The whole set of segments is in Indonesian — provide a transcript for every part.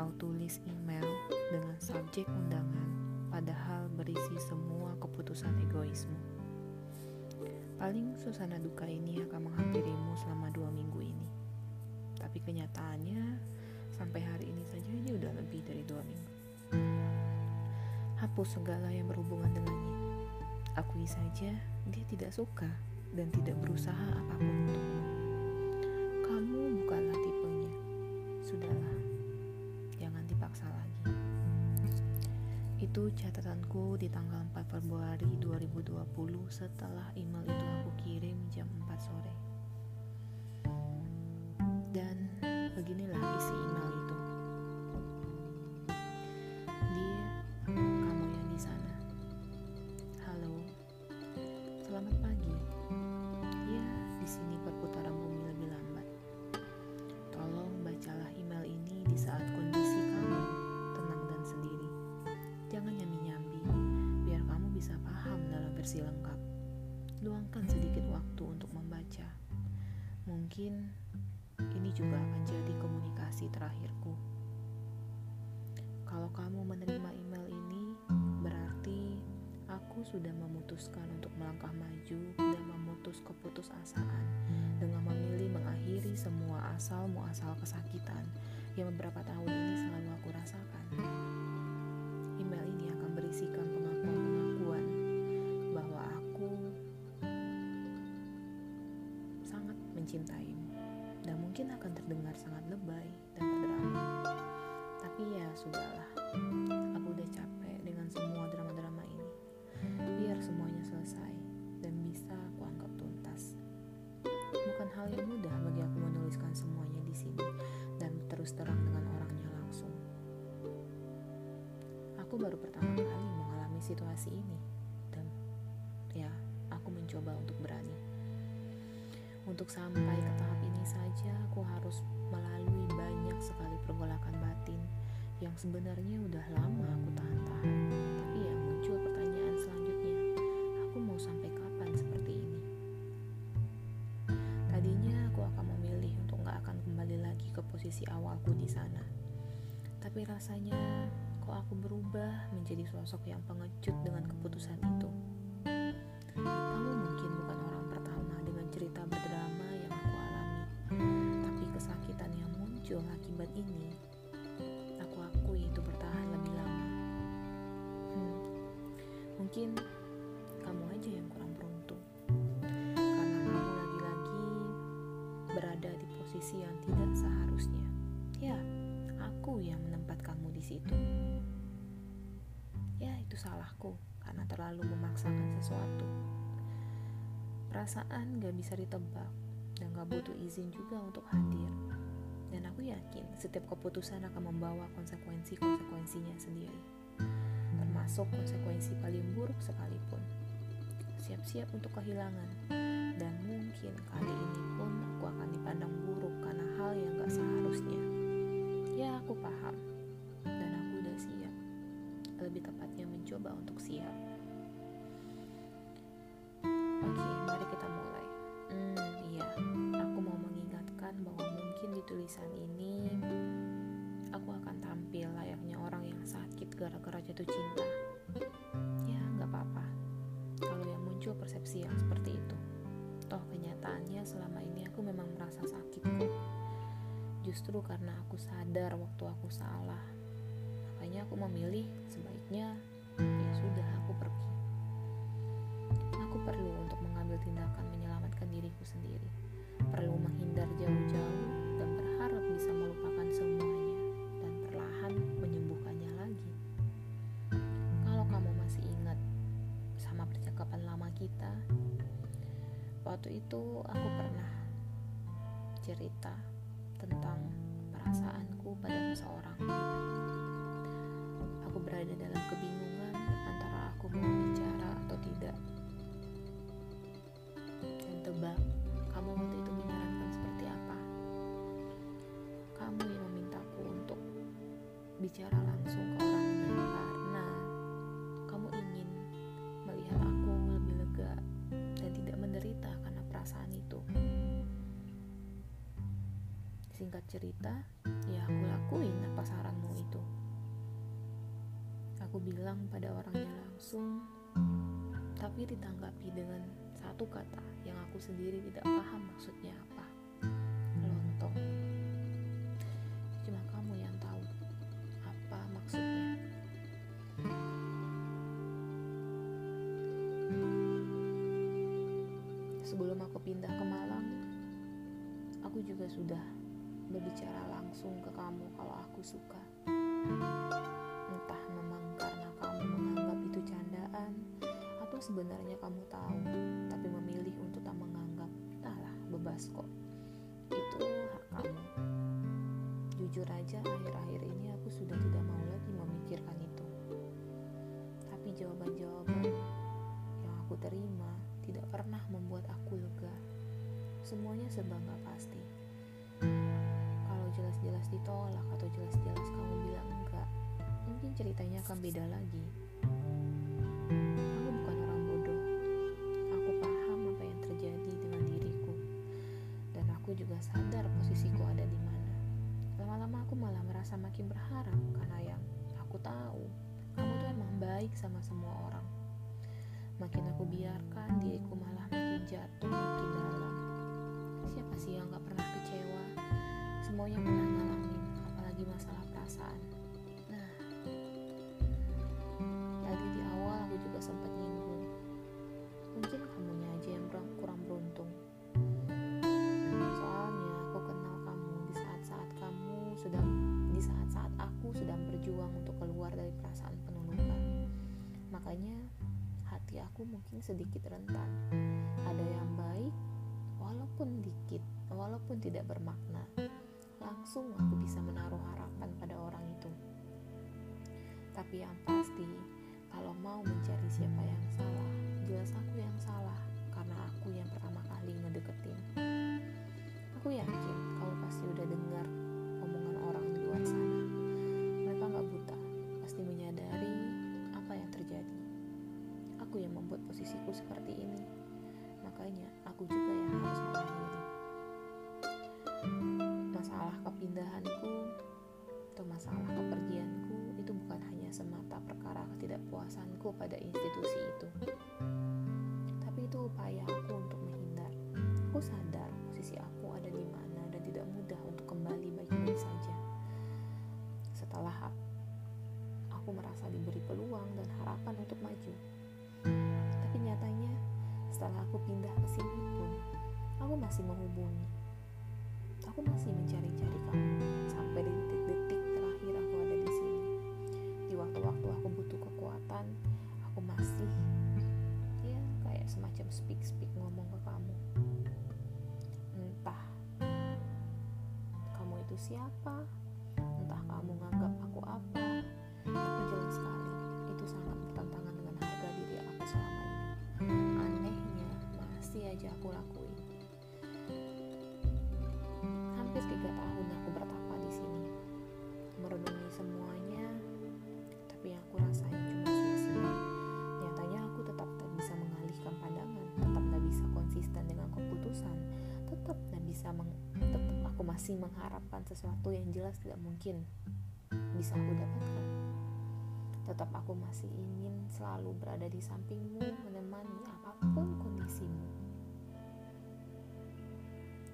Kau tulis email dengan subjek undangan, padahal berisi semua keputusan egoismu. Paling susana duka ini akan menghampirimu selama dua minggu ini. Tapi kenyataannya, sampai hari ini saja ini udah lebih dari dua minggu. Hapus segala yang berhubungan dengannya. Akui saja dia tidak suka dan tidak berusaha apa pun untukmu. Kamu bukanlah Itu catatanku di tanggal 4 Februari 2020 setelah email itu aku kirim jam 4 sore. Dan beginilah isi email Mungkin ini juga akan jadi komunikasi terakhirku. Kalau kamu menerima email ini, berarti aku sudah memutuskan untuk melangkah maju dan memutus keputusasaan dengan memilih mengakhiri semua asal muasal kesakitan yang beberapa tahun ini selalu aku rasakan. Email ini akan berisikan mencintaimu dan mungkin akan terdengar sangat lebay dan berdrama. Tapi ya sudahlah, aku udah capek dengan semua drama-drama ini. Biar semuanya selesai dan bisa aku anggap tuntas. Bukan hal yang mudah bagi aku menuliskan semuanya di sini dan terus terang dengan orangnya langsung. Aku baru pertama kali mengalami situasi ini dan ya, aku mencoba untuk berani. Untuk sampai ke tahap ini saja, aku harus melalui banyak sekali pergolakan batin yang sebenarnya udah lama aku tahan-tahan. Tapi ya muncul pertanyaan selanjutnya, aku mau sampai kapan seperti ini? Tadinya aku akan memilih untuk gak akan kembali lagi ke posisi awalku di sana. Tapi rasanya kok aku berubah menjadi sosok yang pengecut dengan keputusan itu. Akibat ini, aku akui itu bertahan lebih lama. Hmm, mungkin kamu aja yang kurang beruntung, karena kamu lagi-lagi berada di posisi yang tidak seharusnya. Ya, aku yang menempatkanmu di situ. Ya, itu salahku karena terlalu memaksakan sesuatu. Perasaan gak bisa ditebak dan gak butuh izin juga untuk hadir. Setiap keputusan akan membawa konsekuensi-konsekuensinya sendiri. Termasuk konsekuensi paling buruk sekalipun. Siap-siap untuk kehilangan. Dan mungkin kali ini pun aku akan dipandang buruk karena hal yang gak seharusnya. Ya aku paham. Dan aku udah siap. Lebih tepatnya mencoba untuk siap. Jatuh cinta. Ya, nggak apa-apa. Kalau yang muncul persepsi yang seperti itu. Toh kenyataannya selama ini aku memang merasa sakit kok. Justru karena aku sadar waktu aku salah. Makanya aku memilih sebaiknya ya sudah aku pergi. Aku perlu untuk mengambil tindakan menyelamatkan diriku sendiri. Perlu menghindar jauh-jauh waktu itu aku pernah cerita tentang perasaanku pada seseorang. Aku berada dalam kebingungan antara aku mau bicara atau tidak. Dan tebak, kamu waktu itu menyarankan seperti apa? Kamu yang memintaku untuk bicara langsung ke Singkat cerita, ya aku lakuin apa saranmu itu. Aku bilang pada orangnya langsung, tapi ditanggapi dengan satu kata yang aku sendiri tidak paham maksudnya apa. Lontong. Cuma kamu yang tahu apa maksudnya. Sebelum aku pindah ke Malang, aku juga sudah berbicara langsung ke kamu kalau aku suka. Entah memang karena kamu menganggap itu candaan atau sebenarnya kamu tahu tapi memilih untuk tak menganggap. Entahlah, bebas kok. Itu hak kamu. Jujur aja akhir-akhir ini aku sudah tidak mau lagi memikirkan itu. Tapi jawaban-jawaban yang aku terima tidak pernah membuat aku lega. Semuanya serba nggak pasti. Jelas-jelas ditolak atau jelas-jelas kamu bilang enggak, mungkin ceritanya akan beda lagi. Aku bukan orang bodoh. Aku paham apa yang terjadi dengan diriku. Dan aku juga sadar posisiku ada di mana. Lama-lama aku malah merasa makin berharap karena yang aku tahu, kamu tuh emang baik sama semua orang. Makin aku biarkan diriku malah makin jatuh makin dalam. Siapa sih yang gak pernah kecewa? Semuanya pernah ngalamin, apalagi masalah perasaan. Nah, tadi di awal aku juga sempat nyinggung. Mungkin kamunya aja yang kurang, beruntung. Soalnya aku kenal kamu di saat-saat kamu sedang di saat-saat aku sedang berjuang untuk keluar dari perasaan penundukan. Makanya hati aku mungkin sedikit rentan. Ada yang baik, walaupun dikit, walaupun tidak bermakna. Langsung aku bisa menaruh harapan pada orang itu. Tapi yang pasti, kalau mau mencari siapa yang salah, atau masalah kepergianku itu bukan hanya semata perkara ketidakpuasanku pada institusi itu. Tapi itu upaya aku untuk menghindar. Aku sadar posisi aku ada di mana dan tidak mudah untuk kembali baik-baik saja. Setelah aku merasa diberi peluang dan harapan untuk maju. Tapi nyatanya setelah aku pindah ke sini pun, aku masih menghubungi. Aku masih mencari-cari kamu sampai di detik-detik Waktu-waktu aku butuh kekuatan, aku masih ya kayak semacam speak-speak ngomong ke kamu. Entah kamu itu siapa, entah kamu nganggap aku apa, tapi jelas sekali itu sangat bertentangan dengan harga diri aku selama masih mengharapkan sesuatu yang jelas tidak mungkin bisa aku dapatkan. Tetap aku masih ingin selalu berada di sampingmu, menemani apa pun kondisimu.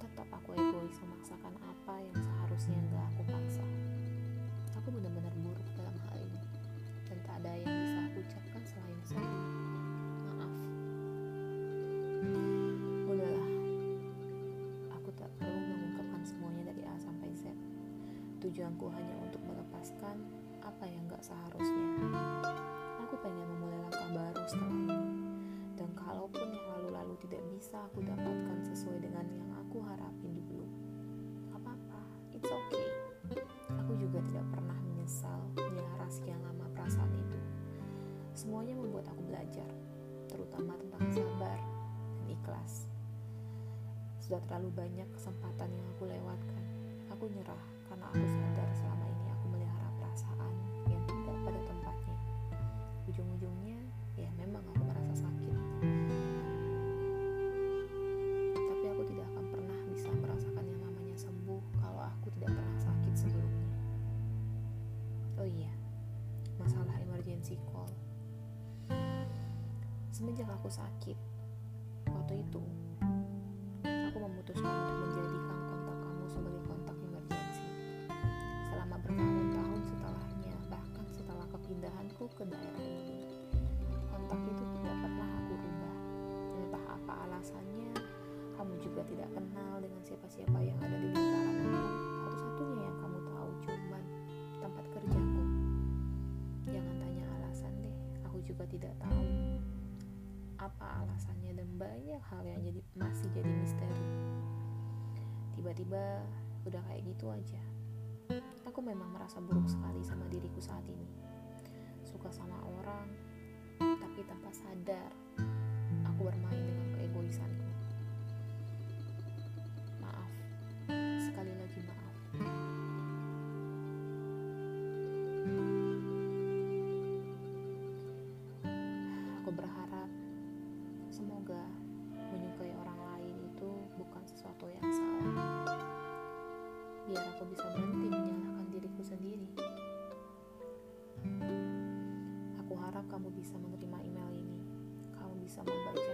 Tetap aku egois memaksakan apa yang seharusnya gak aku paksa. Aku benar-benar buruk Tujuanku hanya untuk melepaskan apa yang gak seharusnya. Aku pengen memulai langkah baru setelah ini. Dan kalaupun yang lalu-lalu tidak bisa aku dapatkan sesuai dengan yang aku harapin dulu, apa-apa, it's okay. Aku juga tidak pernah menyesal melihara sekian lama perasaan itu. Semuanya membuat aku belajar, terutama tentang sabar dan ikhlas. Sudah terlalu banyak kesempatan yang aku lewatkan. Aku nyerah karena aku sadar sakit, waktu itu aku memutuskan untuk menjadikan kontak kamu sebagai kontak emergensi. Selama bertahun-tahun setelahnya, bahkan setelah kepindahanku ke daerah banyak hal yang jadi masih jadi misteri. Tiba-tiba udah kayak gitu aja. Aku memang merasa buruk sekali sama diriku saat ini. Suka sama orang, tapi tanpa sadar aku bermain dengan keegoisanku. Bisa menerima email ini. Kamu bisa membacanya.